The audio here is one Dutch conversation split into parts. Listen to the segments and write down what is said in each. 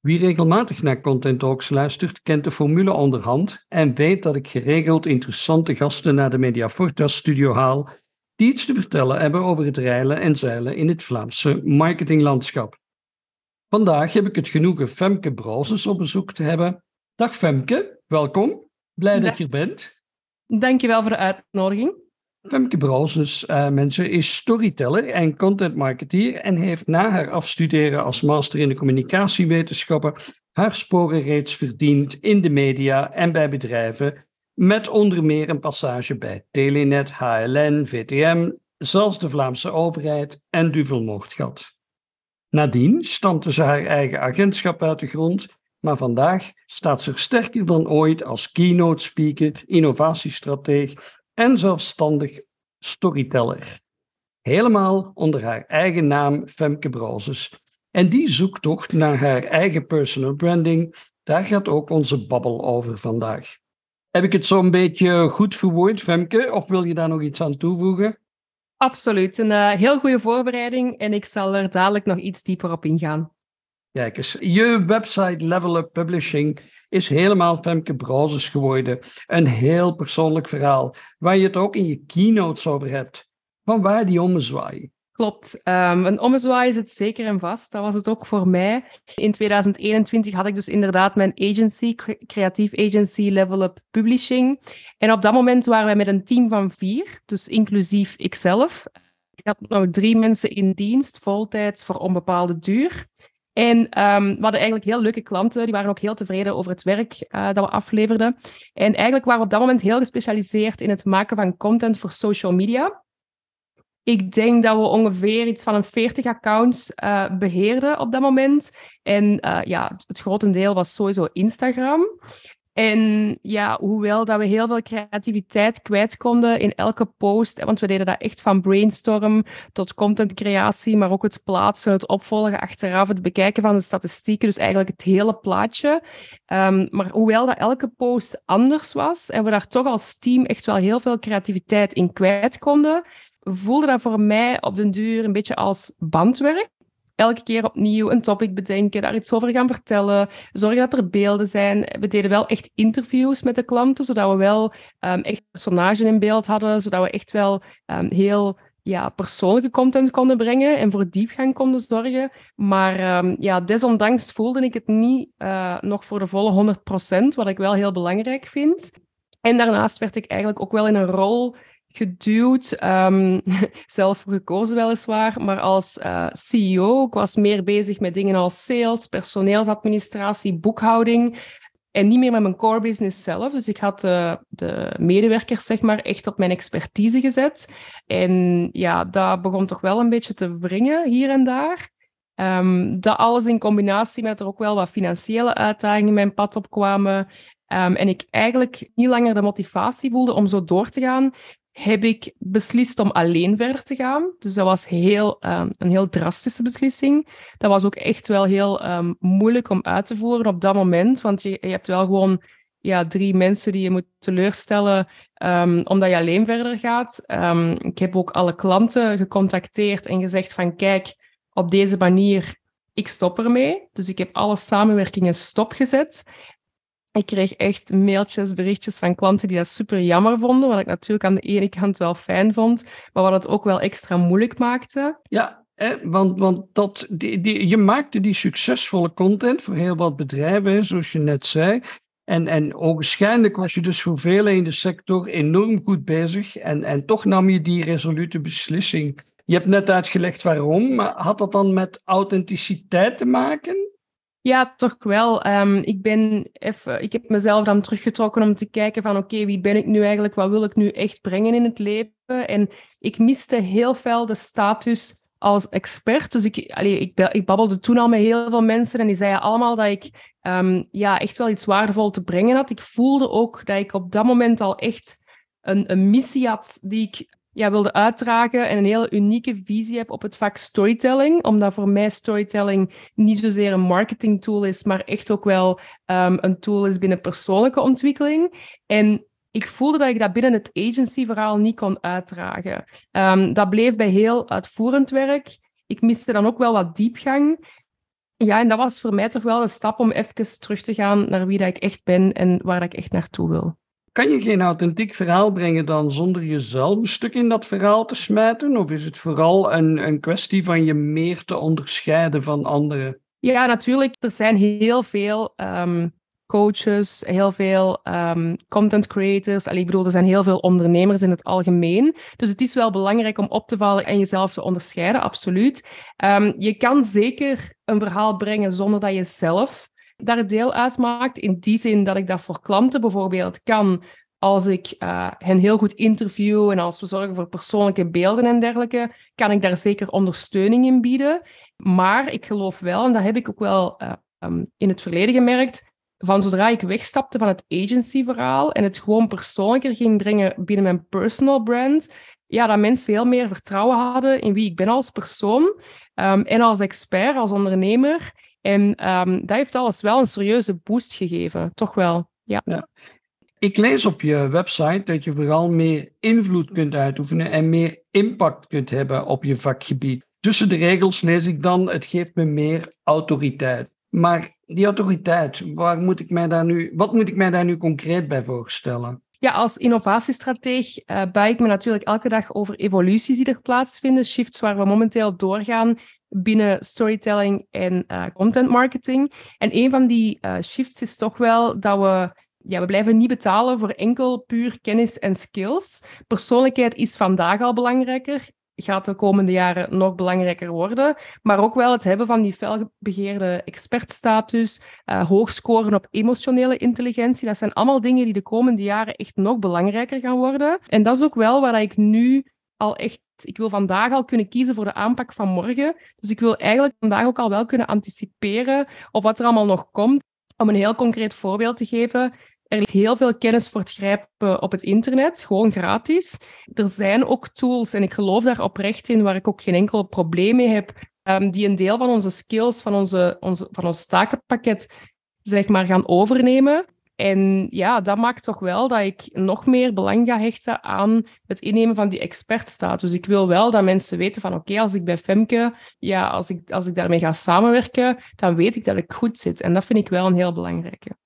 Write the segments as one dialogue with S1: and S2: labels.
S1: Wie regelmatig naar Content Talks luistert, kent de formule onderhand en weet dat ik geregeld interessante gasten naar de Mediaforta studio haal die iets te vertellen hebben over het reilen en zeilen in het Vlaamse marketinglandschap. Vandaag heb ik het genoegen Femke Brozes op bezoek te hebben. Dag Femke, welkom. Blij dat je er bent.
S2: Dankjewel voor de uitnodiging.
S1: Femke Brozes, uh, mensen, is storyteller en content marketeer en heeft na haar afstuderen als master in de communicatiewetenschappen haar sporen reeds verdiend in de media en bij bedrijven, met onder meer een passage bij Telenet, HLN, VTM, zelfs de Vlaamse overheid en Duvelmoordgat. Nadien stampte ze haar eigen agentschap uit de grond, maar vandaag staat ze er sterker dan ooit als keynote speaker, innovatiestrateeg en zelfstandig storyteller. Helemaal onder haar eigen naam Femke Brozes. En die zoektocht naar haar eigen personal branding, daar gaat ook onze babbel over vandaag. Heb ik het zo'n beetje goed verwoord, Femke? Of wil je daar nog iets aan toevoegen?
S2: Absoluut. Een uh, heel goede voorbereiding en ik zal er dadelijk nog iets dieper op ingaan.
S1: Kijk eens, je website Level Up Publishing is helemaal Femke Browsers geworden. Een heel persoonlijk verhaal, waar je het ook in je keynotes over hebt. Van waar die ommezwaai?
S2: Klopt. Um, een ommezwaai is het zeker en vast. Dat was het ook voor mij. In 2021 had ik dus inderdaad mijn agency, creatief agency Level Up Publishing. En op dat moment waren wij met een team van vier, dus inclusief ikzelf. Ik had nog drie mensen in dienst, voltijds voor onbepaalde duur. En um, we hadden eigenlijk heel leuke klanten. Die waren ook heel tevreden over het werk uh, dat we afleverden. En eigenlijk waren we op dat moment heel gespecialiseerd in het maken van content voor social media. Ik denk dat we ongeveer iets van een 40 accounts uh, beheerden op dat moment. En uh, ja, het grotendeel was sowieso Instagram. En ja, hoewel dat we heel veel creativiteit kwijt konden in elke post, want we deden dat echt van brainstorm tot contentcreatie, maar ook het plaatsen, het opvolgen achteraf, het bekijken van de statistieken, dus eigenlijk het hele plaatje. Um, maar hoewel dat elke post anders was en we daar toch als team echt wel heel veel creativiteit in kwijt konden, voelde dat voor mij op den duur een beetje als bandwerk elke keer opnieuw een topic bedenken, daar iets over gaan vertellen, zorgen dat er beelden zijn. We deden wel echt interviews met de klanten, zodat we wel um, echt personages in beeld hadden, zodat we echt wel um, heel ja, persoonlijke content konden brengen en voor diepgang konden zorgen. Maar um, ja, desondanks voelde ik het niet uh, nog voor de volle 100%, wat ik wel heel belangrijk vind. En daarnaast werd ik eigenlijk ook wel in een rol geduwd, um, zelf gekozen weliswaar, maar als uh, CEO. Ik was meer bezig met dingen als sales, personeelsadministratie, boekhouding en niet meer met mijn core business zelf. Dus ik had de medewerkers zeg maar echt op mijn expertise gezet. En ja, dat begon toch wel een beetje te wringen hier en daar. Um, dat alles in combinatie met er ook wel wat financiële uitdagingen in mijn pad opkwamen. Um, en ik eigenlijk niet langer de motivatie voelde om zo door te gaan, heb ik beslist om alleen verder te gaan. Dus dat was heel, um, een heel drastische beslissing. Dat was ook echt wel heel um, moeilijk om uit te voeren op dat moment, want je, je hebt wel gewoon ja, drie mensen die je moet teleurstellen um, omdat je alleen verder gaat. ik heb ook alle klanten gecontacteerd en gezegd van kijk, op deze manier, ik stop ermee. Dus ik heb alle samenwerkingen stopgezet. Ik kreeg echt mailtjes, berichtjes van klanten die dat super jammer vonden, wat ik natuurlijk aan de ene kant wel fijn vond, maar wat het ook wel extra moeilijk maakte.
S1: Ja, want, want dat, die, die, je maakte die succesvolle content voor heel wat bedrijven, zoals je net zei. En, en waarschijnlijk was je dus voor velen in de sector enorm goed bezig en, en toch nam je die resolute beslissing. Je hebt net uitgelegd waarom, maar had dat dan met authenticiteit te maken?
S2: Ja, toch wel. Um, ik, ben even, ik heb mezelf dan teruggetrokken om te kijken van oké, wie ben ik nu eigenlijk? Wat wil ik nu echt brengen in het leven? En ik miste heel veel de status als expert. Dus ik, allee, ik, ik babbelde toen al met heel veel mensen en die zeiden allemaal dat ik um, ja, echt wel iets waardevol te brengen had. Ik voelde ook dat ik op dat moment al echt een, een missie had die ik ja, wilde uitdragen en een hele unieke visie heb op het vak storytelling. Omdat voor mij storytelling niet zozeer een marketing tool is, maar echt ook wel um, een tool is binnen persoonlijke ontwikkeling. En ik voelde dat ik dat binnen het agency-verhaal niet kon uitdragen. Um, dat bleef bij heel uitvoerend werk. Ik miste dan ook wel wat diepgang. Ja, en dat was voor mij toch wel een stap om even terug te gaan naar wie dat ik echt ben en waar dat ik echt naartoe wil.
S1: Kan je geen authentiek verhaal brengen dan zonder jezelf een stuk in dat verhaal te smijten? Of is het vooral een, een kwestie van je meer te onderscheiden van anderen?
S2: Ja, natuurlijk. Er zijn heel veel um, coaches, heel veel um, content creators. Allee, ik bedoel, er zijn heel veel ondernemers in het algemeen. Dus het is wel belangrijk om op te vallen en jezelf te onderscheiden, absoluut. Um, je kan zeker een verhaal brengen zonder dat je zelf daar deel uitmaakt. In die zin dat ik dat voor klanten bijvoorbeeld kan als ik uh, hen heel goed interview en als we zorgen voor persoonlijke beelden en dergelijke, kan ik daar zeker ondersteuning in bieden. Maar ik geloof wel, en dat heb ik ook wel uh, um, in het verleden gemerkt, van zodra ik wegstapte van het agency-verhaal en het gewoon persoonlijker ging brengen binnen mijn personal brand, ja, dat mensen veel meer vertrouwen hadden in wie ik ben als persoon um, en als expert, als ondernemer. En um, dat heeft alles wel een serieuze boost gegeven, toch wel. Ja. ja.
S1: Ik lees op je website dat je vooral meer invloed kunt uitoefenen en meer impact kunt hebben op je vakgebied. Tussen de regels lees ik dan, het geeft me meer autoriteit. Maar die autoriteit, waar moet ik mij daar nu, wat moet ik mij daar nu concreet bij voorstellen?
S2: Ja, als innovatiestrateeg uh, ik me natuurlijk elke dag over evoluties die er plaatsvinden, shifts waar we momenteel doorgaan binnen storytelling en uh, content marketing. En een van die uh, shifts is toch wel dat we ja, we blijven niet betalen voor enkel puur kennis en skills. Persoonlijkheid is vandaag al belangrijker gaat de komende jaren nog belangrijker worden. Maar ook wel het hebben van die felbegeerde expertstatus, uh, hoogscoren op emotionele intelligentie. Dat zijn allemaal dingen die de komende jaren echt nog belangrijker gaan worden. En dat is ook wel waar ik nu al echt. Ik wil vandaag al kunnen kiezen voor de aanpak van morgen. Dus ik wil eigenlijk vandaag ook al wel kunnen anticiperen op wat er allemaal nog komt. Om een heel concreet voorbeeld te geven. Er ligt heel veel kennis voor het grijpen op het internet, gewoon gratis. Er zijn ook tools, en ik geloof daar oprecht in, waar ik ook geen enkel probleem mee heb, um, die een deel van onze skills, van, onze, onze, van ons takenpakket, zeg maar, gaan overnemen. En ja, dat maakt toch wel dat ik nog meer belang ga hechten aan het innemen van die expertstatus. Ik wil wel dat mensen weten van oké, als ik bij Femke, ja, als ik, als ik daarmee ga samenwerken, dan weet ik dat ik goed zit. En dat vind ik wel een heel belangrijke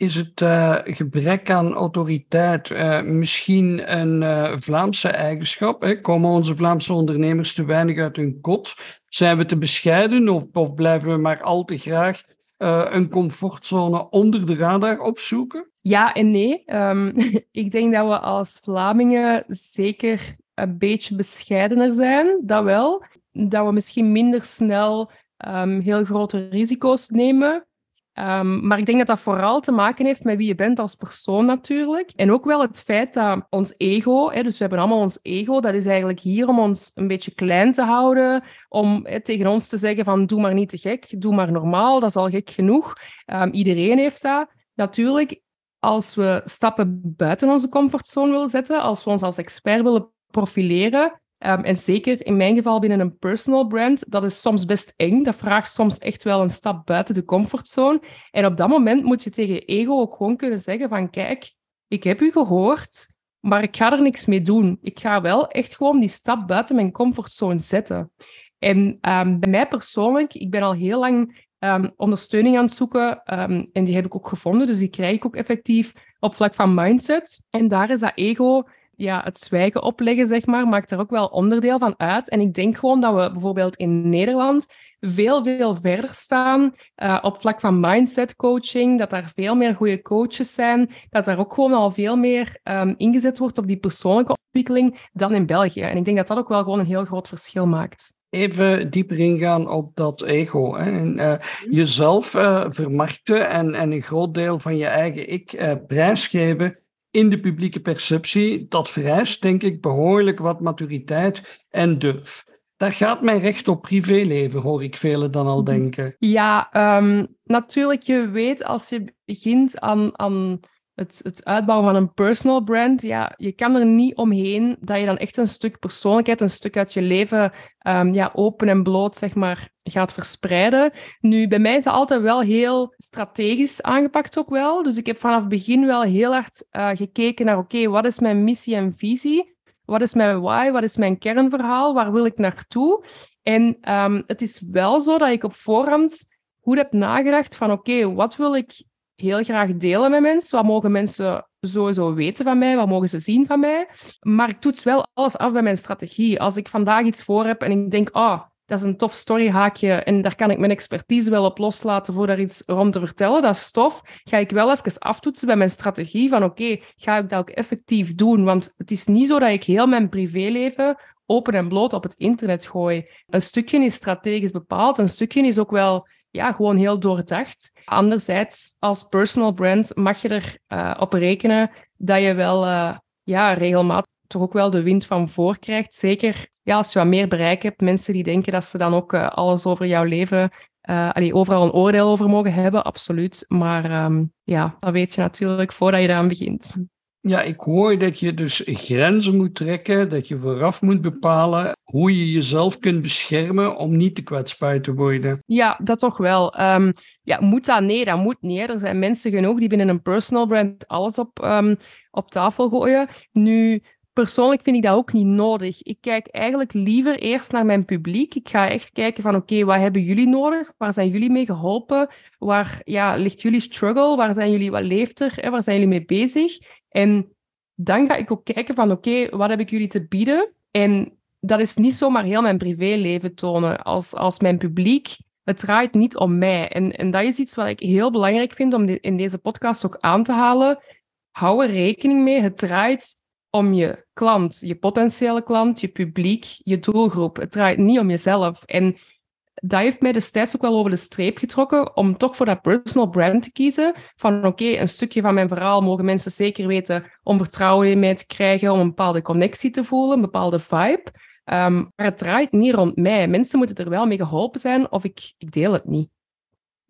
S1: is het uh, gebrek aan autoriteit uh, misschien een uh, Vlaamse eigenschap? Hè? Komen onze Vlaamse ondernemers te weinig uit hun kot? Zijn we te bescheiden of, of blijven we maar al te graag een comfortzone onder de radar opzoeken?
S2: Ja en nee. Um, ik denk dat we als Vlamingen zeker een beetje bescheidener zijn, dat wel. Dat we misschien minder snel um, heel grote risico's nemen. Um, maar ik denk dat dat vooral te maken heeft met wie je bent als persoon natuurlijk. En ook wel het feit dat ons ego, hè, dus we hebben allemaal ons ego, dat is eigenlijk hier om ons een beetje klein te houden, om tegen ons te zeggen van doe maar niet te gek, doe maar normaal, dat is al gek genoeg. Um, iedereen heeft dat. Natuurlijk, als we stappen buiten onze comfortzone willen zetten, als we ons als expert willen profileren, Um, en zeker in mijn geval binnen een personal brand, dat is soms best eng. Dat vraagt soms echt wel een stap buiten de comfortzone. En op dat moment moet je tegen ego ook gewoon kunnen zeggen van kijk, ik heb u gehoord, maar ik ga er niks mee doen. Ik ga wel echt gewoon die stap buiten mijn comfortzone zetten. En um, bij mij persoonlijk, ik ben al heel lang um, ondersteuning aan het zoeken en die heb ik ook gevonden. Dus die krijg ik ook effectief op vlak van mindset. En daar is dat ego ja, het zwijgen opleggen, zeg maar, maakt er ook wel onderdeel van uit. En ik denk gewoon dat we bijvoorbeeld in Nederland veel, veel verder staan uh, op vlak van mindset coaching, dat daar veel meer goede coaches zijn, dat daar ook gewoon al veel meer um, ingezet wordt op die persoonlijke ontwikkeling dan in België. En ik denk dat dat ook wel gewoon een heel groot verschil maakt.
S1: Even dieper ingaan op dat ego. Hè. En, uh, jezelf uh, vermarkten en, en een groot deel van je eigen ik prijsgeven in de publieke perceptie, dat vereist denk ik behoorlijk wat maturiteit en durf. daar gaat mijn recht op privéleven, hoor ik velen dan al denken.
S2: Ja, um, natuurlijk, je weet als je begint aan, aan het, het uitbouwen van een personal brand, ja, je kan er niet omheen dat je dan echt een stuk persoonlijkheid, een stuk uit je leven um, ja, open en bloot, zeg maar, gaat verspreiden. Nu, bij mij is dat altijd wel heel strategisch aangepakt ook wel. Dus ik heb vanaf het begin wel heel hard uh, gekeken naar, oké, wat is mijn missie en visie? Wat is mijn why? Wat is mijn kernverhaal? Waar wil ik naartoe? En um, het is wel zo dat ik op voorhand goed heb nagedacht van oké, wat wil ik heel graag delen met mensen? Wat mogen mensen sowieso weten van mij? Wat mogen ze zien van mij? Maar ik toets wel alles af bij mijn strategie. Als ik vandaag iets voor heb en ik denk, ah, oh, dat is een tof storyhaakje en daar kan ik mijn expertise wel op loslaten voor daar iets rond te vertellen, dat is tof. Ga ik wel even aftoetsen bij mijn strategie van oké, ga ik dat ook effectief doen? Want het is niet zo dat ik heel mijn privéleven open en bloot op het internet gooi. Een stukje is strategisch bepaald, een stukje is ook wel ja, gewoon heel doordacht. Anderzijds, als personal brand mag je erop uh, op rekenen dat je wel uh, ja, regelmatig toch ook wel de wind van voor krijgt. Zeker ja, als je wat meer bereik hebt, mensen die denken dat ze dan ook uh, alles over jouw leven, allee, overal een oordeel over mogen hebben, absoluut. Maar um, ja, dat weet je natuurlijk voordat je eraan begint.
S1: Ja, ik hoor dat je dus grenzen moet trekken, dat je vooraf moet bepalen hoe je jezelf kunt beschermen om niet te kwetsbaar te worden.
S2: Ja, dat toch wel. Um, ja, moet dat? Nee, dat moet niet. Er zijn mensen genoeg die binnen een personal brand alles op, um, op tafel gooien. Nu, persoonlijk vind ik dat ook niet nodig. Ik kijk eigenlijk liever eerst naar mijn publiek. Ik ga echt kijken van oké, wat hebben jullie nodig? Waar zijn jullie mee geholpen? Waar ja, ligt jullie struggle? Waar zijn jullie, wat leeft er? Waar zijn jullie mee bezig? En dan ga ik ook kijken van oké, wat heb ik jullie te bieden? En dat is niet zomaar heel mijn privéleven tonen. Als, als mijn publiek, het draait niet om mij. En, en dat is iets wat ik heel belangrijk vind om in deze podcast ook aan te halen. Hou er rekening mee, het draait om je klant, je potentiële klant, je publiek, je doelgroep. Het draait niet om jezelf. En dat heeft mij destijds ook wel over de streep getrokken om toch voor dat personal brand te kiezen. Van oké, een stukje van mijn verhaal mogen mensen zeker weten om vertrouwen in mij te krijgen, om een bepaalde connectie te voelen, een bepaalde vibe. Um, maar het draait niet rond mij. Mensen moeten er wel mee geholpen zijn of ik, ik deel het niet.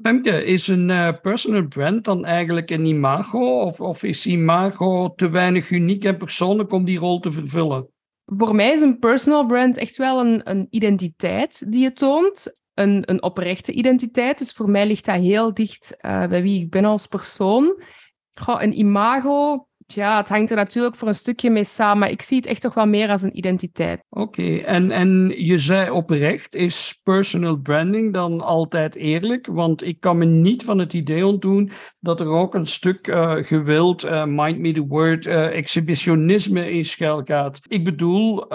S1: Femke, is een uh, personal brand dan eigenlijk een imago? Of, of is imago te weinig uniek en persoonlijk om die rol te vervullen?
S2: Voor mij is een personal brand echt wel een, een identiteit die je toont. Een, een oprechte identiteit. Dus voor mij ligt dat heel dicht uh, bij wie ik ben als persoon. Goh, een imago ja, het hangt er natuurlijk voor een stukje mee samen, maar ik zie het echt toch wel meer als een identiteit.
S1: Oké, en, en je zei oprecht, is personal branding dan altijd eerlijk? Want ik kan me niet van het idee ontdoen dat er ook een stuk uh, gewild, uh, mind me the word, exhibitionisme in schuil gaat. Ik bedoel,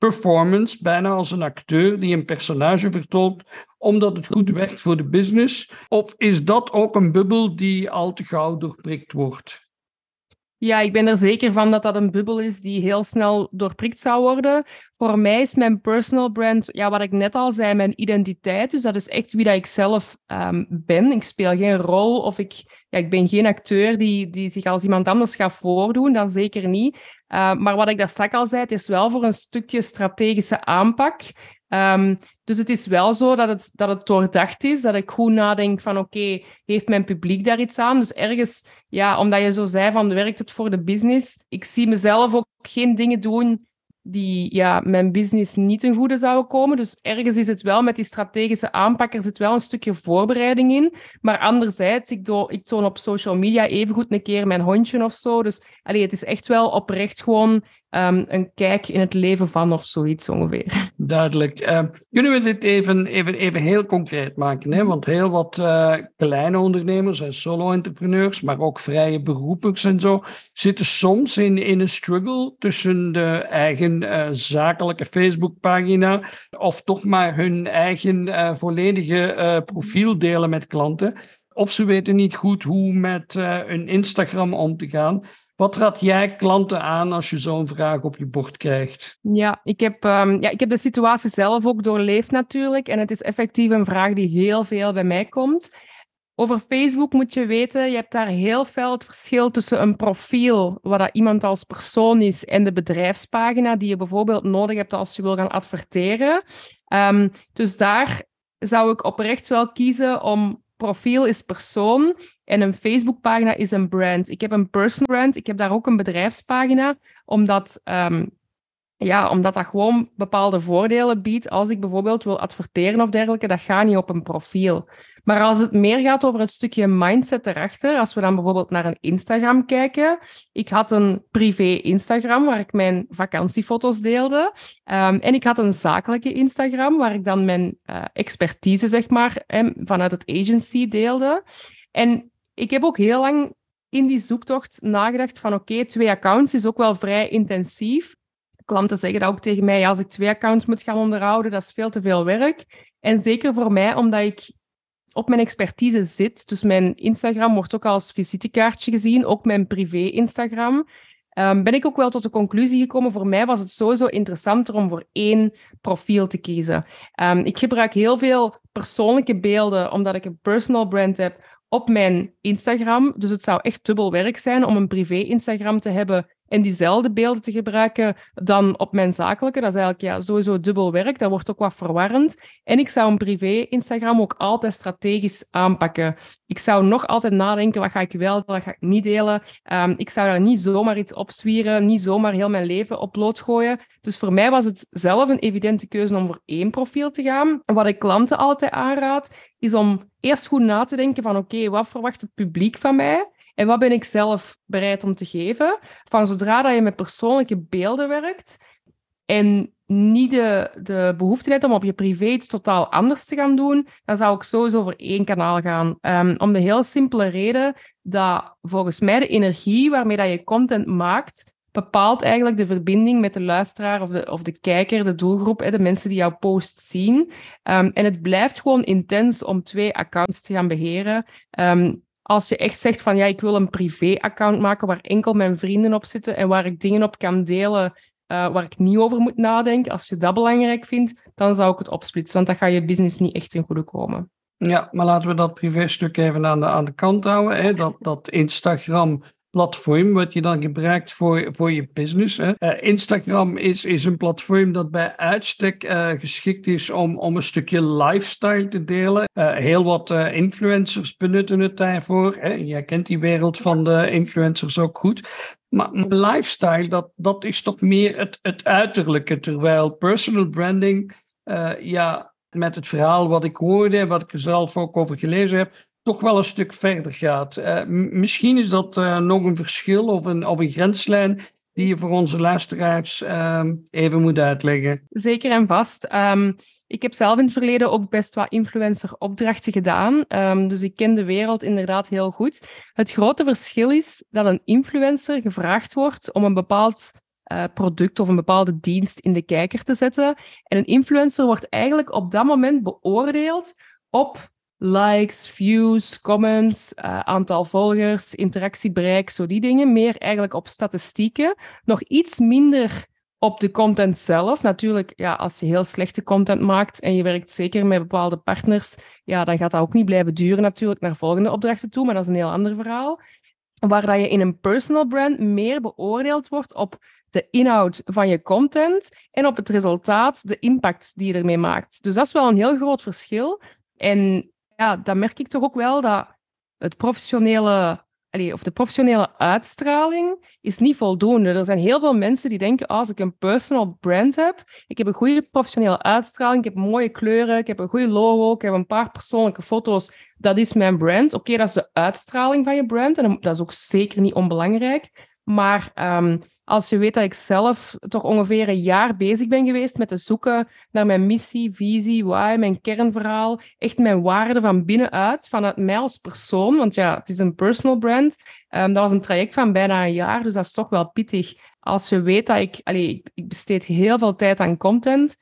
S1: performance, bijna als een acteur die een personage vertolkt, omdat het goed werkt voor de business? Of is dat ook een bubbel die al te gauw doorprikt wordt?
S2: Ja, ik ben er zeker van dat dat een bubbel is die heel snel doorprikt zou worden. Voor mij is mijn personal brand, ja, wat ik net al zei, mijn identiteit. Dus dat is echt wie dat ik zelf um, ben. Ik speel geen rol of ik, ja, ik ben geen acteur die, die zich als iemand anders gaat voordoen. Dat zeker niet. Uh, maar wat ik daar straks al zei, het is wel voor een stukje strategische aanpak. Um, dus het is wel zo dat het, dat het doordacht is, dat ik goed nadenk van oké, heeft mijn publiek daar iets aan? Dus ergens, ja, omdat je zo zei van werkt het voor de business? Ik zie mezelf ook geen dingen doen die ja, mijn business niet ten goede zouden komen. Dus ergens is het wel met die strategische aanpak, er zit wel een stukje voorbereiding in. Maar anderzijds, ik, do, ik toon op social media evengoed een keer mijn hondje of zo. Dus het is echt wel oprecht gewoon um, een kijk in het leven van of zoiets ongeveer.
S1: Duidelijk. Uh, kunnen we dit even, even, even heel concreet maken? Hè? Want heel wat uh, kleine ondernemers en solo-entrepreneurs, maar ook vrije beroepers en zo, zitten soms in, in een struggle tussen de eigen uh, zakelijke Facebookpagina of toch maar hun eigen volledige profiel delen met klanten. Of ze weten niet goed hoe met hun Instagram om te gaan. Wat raad jij klanten aan als je zo'n vraag op je bord krijgt?
S2: Ja ik, heb, um, ja, ik heb de situatie zelf ook doorleefd natuurlijk. En het is effectief een vraag die heel veel bij mij komt. over Facebook moet je weten, je hebt daar heel veel het verschil tussen een profiel, wat dat iemand als persoon is, en de bedrijfspagina die je bijvoorbeeld nodig hebt als je wil gaan adverteren. Ehm, dus daar zou ik oprecht wel kiezen om profiel is persoon en een Facebookpagina is een brand. Ik heb een personal brand, ik heb daar ook een bedrijfspagina, omdat ehm, ja, omdat dat gewoon bepaalde voordelen biedt. Als ik bijvoorbeeld wil adverteren of dergelijke, dat gaat niet op een profiel. Maar als het meer gaat over het stukje mindset erachter, als we dan bijvoorbeeld naar een Instagram kijken. Ik had een privé Instagram waar ik mijn vakantiefoto's deelde. Um, en ik had een zakelijke Instagram waar ik dan mijn uh, expertise, zeg maar, vanuit het agency deelde. En ik heb ook heel lang in die zoektocht nagedacht van oké, twee accounts is ook wel vrij intensief klanten zeggen dat ook tegen mij. als ik twee accounts moet gaan onderhouden, dat is veel te veel werk. En zeker voor mij, omdat ik op mijn expertise zit. Dus mijn Instagram wordt ook als visitekaartje gezien, ook mijn privé-Instagram. Um, ben ik ook wel tot de conclusie gekomen, voor mij was het sowieso interessanter om voor één profiel te kiezen. Um, ik gebruik heel veel persoonlijke beelden, omdat ik een personal brand heb op mijn Instagram. Dus het zou echt dubbel werk zijn om een privé-Instagram te hebben en diezelfde beelden te gebruiken dan op mijn zakelijke. Dat is eigenlijk ja, sowieso dubbel werk. Dat wordt ook wat verwarrend. En ik zou een privé Instagram ook altijd strategisch aanpakken. Ik zou nog altijd nadenken, wat ga ik wel, wat ga ik niet delen. Um, ik zou daar niet zomaar iets op zwieren, niet zomaar heel mijn leven op gooien. Dus voor mij was het zelf een evidente keuze om voor één profiel te gaan. Wat ik klanten altijd aanraad, is om eerst goed na te denken van oké, wat verwacht het publiek van mij? En wat ben ik zelf bereid om te geven? Van zodra dat je met persoonlijke beelden werkt en niet de, de behoefte hebt om op je privé iets totaal anders te gaan doen, dan zou ik sowieso voor één kanaal gaan. Um, om de heel simpele reden dat volgens mij de energie waarmee dat je content maakt, bepaalt eigenlijk de verbinding met de luisteraar of de, of de kijker, de doelgroep, de mensen die jouw post zien. Um, en het blijft gewoon intens om twee accounts te gaan beheren. Um, als je echt zegt van ja, ik wil een privé-account maken waar enkel mijn vrienden op zitten en waar ik dingen op kan delen uh, waar ik niet over moet nadenken, als je dat belangrijk vindt, dan zou ik het opsplitsen, want dan ga je business niet echt in goede komen.
S1: Ja, maar laten we dat privé-stuk even aan de, aan de kant houden. Hè? Dat, dat Instagram platform wat je dan gebruikt voor, voor je business. Hè. Uh, Instagram is, is een platform dat bij uitstek uh, geschikt is om, om een stukje lifestyle te delen. Uh, heel wat influencers benutten het daarvoor. Hè. Jij kent die wereld van de influencers ook goed. Maar lifestyle, dat, dat is toch meer het, het uiterlijke. Terwijl personal branding, ja, met het verhaal wat ik hoorde, wat ik er zelf ook over gelezen heb, toch wel een stuk verder gaat. Uh, misschien is dat uh, nog een verschil of een, of een grenslijn die je voor onze luisteraars uh, even moet uitleggen.
S2: Zeker en vast. Um, ik heb zelf in het verleden ook best wat influencer-opdrachten gedaan. Um, dus ik ken de wereld inderdaad heel goed. Het grote verschil is dat een influencer gevraagd wordt om een bepaald uh, product of een bepaalde dienst in de kijker te zetten. En een influencer wordt eigenlijk op dat moment beoordeeld op likes, views, comments, uh, aantal volgers, interactiebereik, zo die dingen. Meer eigenlijk op statistieken. Nog iets minder op de content zelf. Natuurlijk, ja, als je heel slechte content maakt en je werkt zeker met bepaalde partners, ja, dan gaat dat ook niet blijven duren natuurlijk naar volgende opdrachten toe, maar dat is een heel ander verhaal. Waar dat je in een personal brand meer beoordeeld wordt op de inhoud van je content en op het resultaat, de impact die je ermee maakt. Dus dat is wel een heel groot verschil. En ja, dan merk ik toch ook wel dat het professionele, of de professionele uitstraling is niet voldoende. Er zijn heel veel mensen die denken, ah, als ik een personal brand heb, ik heb een goede professionele uitstraling, ik heb mooie kleuren, ik heb een goede logo, ik heb een paar persoonlijke foto's, dat is mijn brand. Oké, dat is de uitstraling van je brand en dat is ook zeker niet onbelangrijk. Maar um, als je weet dat ik zelf toch ongeveer een jaar bezig ben geweest met te zoeken naar mijn missie, visie, why, mijn kernverhaal, echt mijn waarde van binnenuit, vanuit mij als persoon, want ja, het is een personal brand. Um, dat was een traject van bijna een jaar, dus dat is toch wel pittig. Als je weet dat ik, allee, ik besteed heel veel tijd aan content,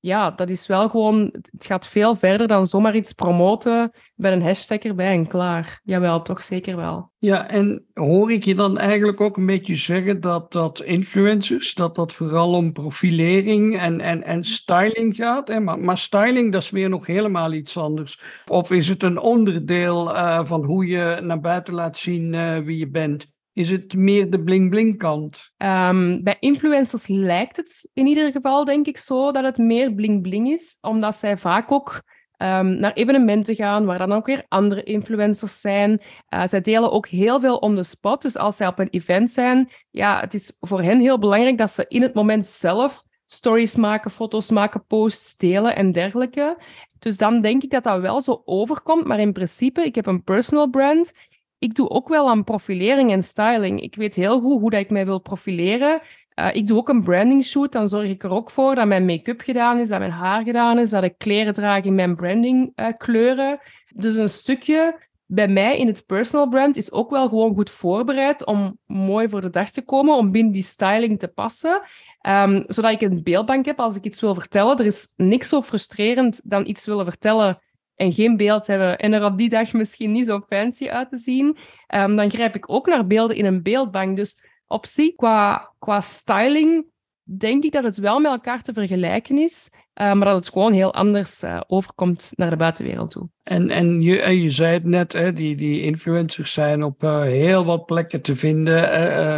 S2: ja, dat is wel gewoon, het gaat veel verder dan zomaar iets promoten met een hashtag erbij en klaar. Jawel, toch zeker wel.
S1: Ja, en hoor ik je dan eigenlijk ook een beetje zeggen dat dat influencers, dat dat vooral om profilering en, en, en styling gaat? Hè? Maar, maar styling, dat is weer nog helemaal iets anders. Of is het een onderdeel uh, van hoe je naar buiten laat zien uh, wie je bent? Is het meer de bling-bling kant?
S2: Um, bij influencers lijkt het in ieder geval, denk ik, zo dat het meer bling-bling is, omdat zij vaak ook um, naar evenementen gaan waar dan ook weer andere influencers zijn. Uh, zij delen ook heel veel om de spot. Dus als zij op een event zijn, ja, het is voor hen heel belangrijk dat ze in het moment zelf stories maken, foto's maken, posts delen en dergelijke. Dus dan denk ik dat dat wel zo overkomt. Maar in principe, ik heb een personal brand ik doe ook wel aan profilering en styling. Ik weet heel goed hoe dat ik mij wil profileren. Uh, ik doe ook een branding shoot. Dan zorg ik er ook voor dat mijn make-up gedaan is, dat mijn haar gedaan is, dat ik kleren draag in mijn branding uh, kleuren. Dus een stukje bij mij in het personal brand is ook wel gewoon goed voorbereid om mooi voor de dag te komen, om binnen die styling te passen. Um, zodat ik een beeldbank heb als ik iets wil vertellen. Er is niks zo frustrerend dan iets willen vertellen en geen beeld hebben en er op die dag misschien niet zo fancy uit te zien, um, dan grijp ik ook naar beelden in een beeldbank. Dus op zich, qua, qua styling, denk ik dat het wel met elkaar te vergelijken is, uh, maar dat het gewoon heel anders uh, overkomt naar de buitenwereld toe.
S1: En, en je, eh, je zei het net, hè, die, die influencers zijn op uh, heel wat plekken te vinden,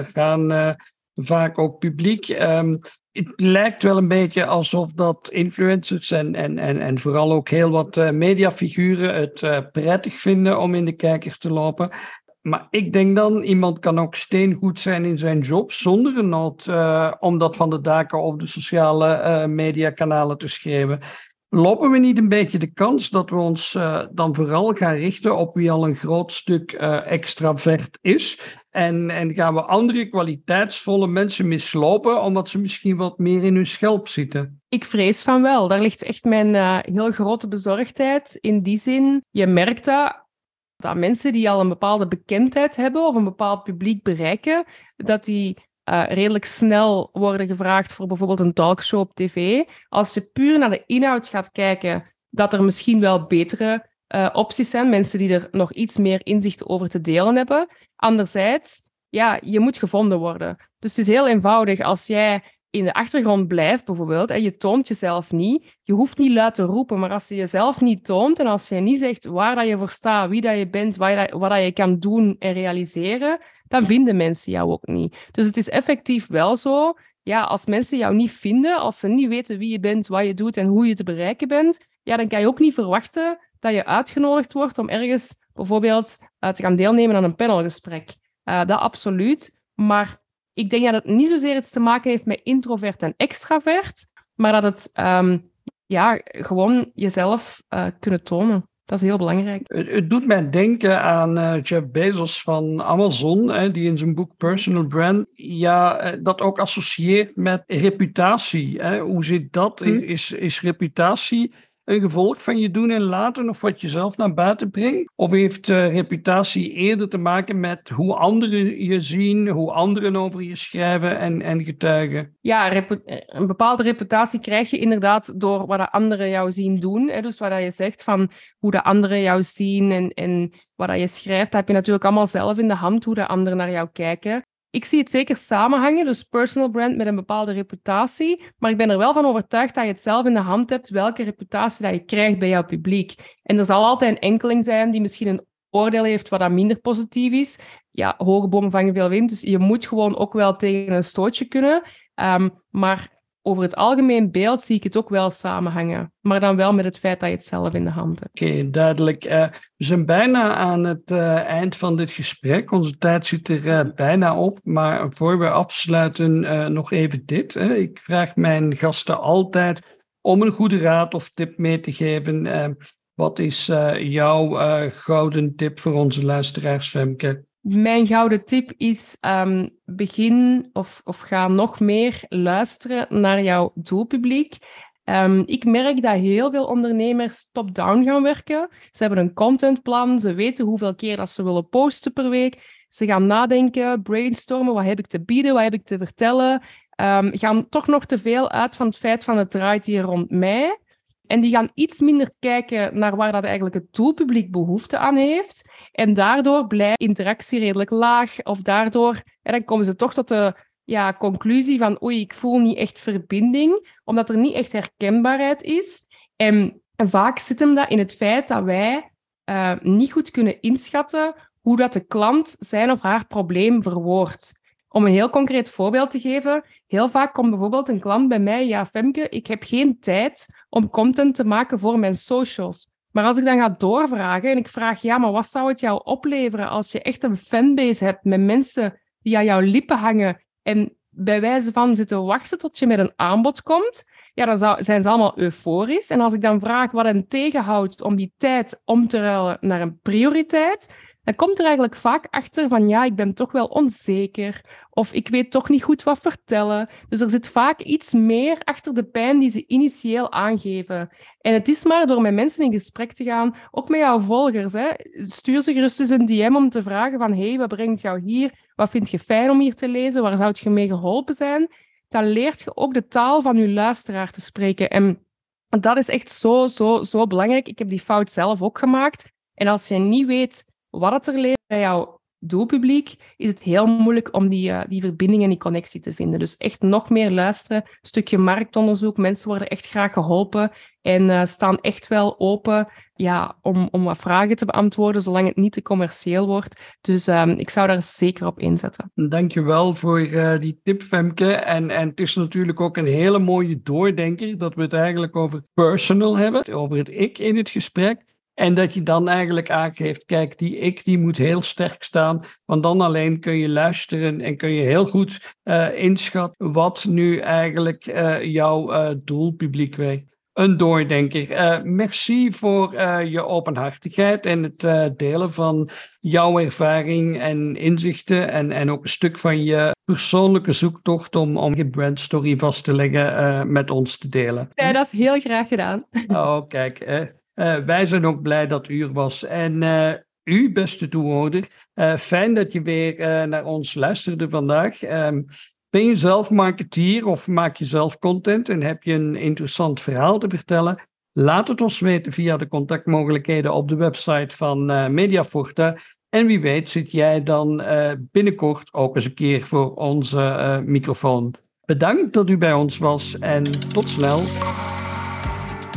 S1: gaan vaak ook publiek. Um, het lijkt wel een beetje alsof dat influencers en, en, en, en vooral ook heel wat uh, mediafiguren het uh, prettig vinden om in de kijker te lopen. Maar ik denk dan, iemand kan ook steengoed zijn in zijn job zonder een nood uh, om dat van de daken op de sociale mediakanalen te schrijven. Lopen we niet een beetje de kans dat we ons dan vooral gaan richten op wie al een groot stuk extravert is? En, en gaan we andere kwaliteitsvolle mensen mislopen, omdat ze misschien wat meer in hun schelp zitten?
S2: Ik vrees van wel. Daar ligt echt mijn uh, heel grote bezorgdheid. In die zin, je merkt dat, dat mensen die al een bepaalde bekendheid hebben of een bepaald publiek bereiken, dat die uh, redelijk snel worden gevraagd voor bijvoorbeeld een talkshow op tv. Als je puur naar de inhoud gaat kijken, dat er misschien wel betere uh, opties zijn. Mensen die er nog iets meer inzicht over te delen hebben. Anderzijds, ja, je moet gevonden worden. Dus het is heel eenvoudig. Als jij in de achtergrond blijft, bijvoorbeeld, en je toont jezelf niet, je hoeft niet luid te roepen, maar als je jezelf niet toont en als je niet zegt waar dat je voor staat, wie dat je bent, wat wat dat je kan doen en realiseren, dan vinden mensen jou ook niet. Dus het is effectief wel zo, ja, als mensen jou niet vinden, als ze niet weten wie je bent, wat je doet en hoe je te bereiken bent, ja, dan kan je ook niet verwachten dat je uitgenodigd wordt om ergens bijvoorbeeld uh, te gaan deelnemen aan een panelgesprek. Uh, dat absoluut. Maar ik denk dat het niet zozeer iets te maken heeft met introvert en extravert, maar dat het um, ja, gewoon jezelf uh, kunnen tonen. Dat is heel belangrijk.
S1: Het, het doet mij denken aan uh, Jeff Bezos van Amazon, hè, die in zijn boek Personal Brand ja, dat ook associeert met reputatie. Hè. Hoe zit dat? Hm. Is, is reputatie een gevolg van je doen en laten of wat je zelf naar buiten brengt? Of heeft uh, reputatie eerder te maken met hoe anderen je zien, hoe anderen over je schrijven en, en getuigen?
S2: Ja, een bepaalde reputatie krijg je inderdaad door wat de anderen jou zien doen. Dus wat je zegt van hoe de anderen jou zien en, en wat je schrijft, heb je natuurlijk allemaal zelf in de hand hoe de anderen naar jou kijken ik zie het zeker samenhangen, dus personal brand met een bepaalde reputatie. Maar ik ben er wel van overtuigd dat je het zelf in de hand hebt welke reputatie dat je krijgt bij jouw publiek. En er zal altijd een enkeling zijn die misschien een oordeel heeft wat dan minder positief is. Ja, hoge bomen vangen veel wind, dus je moet gewoon ook wel tegen een stootje kunnen. Um, maar over het algemeen beeld zie ik het ook wel samenhangen. Maar dan wel met het feit dat je het zelf in de hand hebt.
S1: Oké, duidelijk. Uh, we zijn bijna aan het uh, eind van dit gesprek. Onze tijd zit er uh, bijna op. Maar voor we afsluiten, nog even dit. Hè. Ik vraag mijn gasten altijd om een goede raad of tip mee te geven. wat is jouw gouden tip voor onze luisteraars, Femke?
S2: Mijn gouden tip is um, begin of, of ga nog meer luisteren naar jouw doelpubliek. Um, ik merk dat heel veel ondernemers top-down gaan werken. Ze hebben een contentplan, ze weten hoeveel keer dat ze willen posten per week. Ze gaan nadenken, brainstormen, wat heb ik te bieden, wat heb ik te vertellen. ehm, gaan toch nog te veel uit van het feit van het draait hier rond mij. En die gaan iets minder kijken naar waar dat eigenlijk het doelpubliek behoefte aan heeft. En daardoor blijft interactie redelijk laag. Of daardoor, en dan komen ze toch tot de ja, conclusie van oei, ik voel niet echt verbinding, omdat er niet echt herkenbaarheid is. En, vaak zit hem dat in het feit dat wij uh, niet goed kunnen inschatten hoe dat de klant zijn of haar probleem verwoordt. Om een heel concreet voorbeeld te geven, heel vaak komt bijvoorbeeld een klant bij mij, ja Femke, ik heb geen tijd om content te maken voor mijn socials. Maar als ik dan ga doorvragen en ik vraag, ja, maar wat zou het jou opleveren als je echt een fanbase hebt met mensen die aan jouw lippen hangen en bij wijze van zitten wachten tot je met een aanbod komt, ja, dan zijn ze allemaal euforisch. En als ik dan vraag wat hen tegenhoudt om die tijd om te ruilen naar een prioriteit, dan komt er eigenlijk vaak achter van ja, ik ben toch wel onzeker of ik weet toch niet goed wat vertellen. Dus er zit vaak iets meer achter de pijn die ze initieel aangeven. En het is maar door met mensen in gesprek te gaan, ook met jouw volgers. Hè. Stuur ze gerust eens een DM om te vragen van hey, wat brengt jou hier? Wat vind je fijn om hier te lezen? Waar zou je mee geholpen zijn? Dan leert je ook de taal van je luisteraar te spreken. En dat is echt zo, zo, zo belangrijk. Ik heb die fout zelf ook gemaakt. En als je niet weet wat het er leert bij jouw doelpubliek, is het heel moeilijk om die, uh, die verbinding en die connectie te vinden. Dus echt nog meer luisteren, stukje marktonderzoek. Mensen worden echt graag geholpen en uh, staan echt wel open ja, om, om wat vragen te beantwoorden, zolang het niet te commercieel wordt. Dus um, ik zou daar zeker op inzetten.
S1: Dankjewel voor uh, die tip, Femke. En, en het is natuurlijk ook een hele mooie doordenker dat we het eigenlijk over personal hebben, over het ik in het gesprek. En dat je dan eigenlijk aangeeft, kijk, die ik die moet heel sterk staan. Want dan alleen kun je luisteren en kun je heel goed uh, inschatten wat nu eigenlijk uh, jouw uh, doelpubliek weet. Een doordenker. merci voor je openhartigheid en het delen van jouw ervaring en inzichten. En, en ook een stuk van je persoonlijke zoektocht om, om je brandstory vast te leggen met ons te delen.
S2: Ja, dat is heel graag gedaan.
S1: Oh, kijk. Uh, wij zijn ook blij dat u er was. En uh, u, beste toehoorder, uh, fijn dat je weer naar ons luisterde vandaag. Um, ben je zelf marketeer of maak je zelf content en heb je een interessant verhaal te vertellen? Laat het ons weten via de contactmogelijkheden op de website van Mediaforta. En wie weet zit jij dan binnenkort ook eens een keer voor onze microfoon. Bedankt dat u bij ons was en tot snel.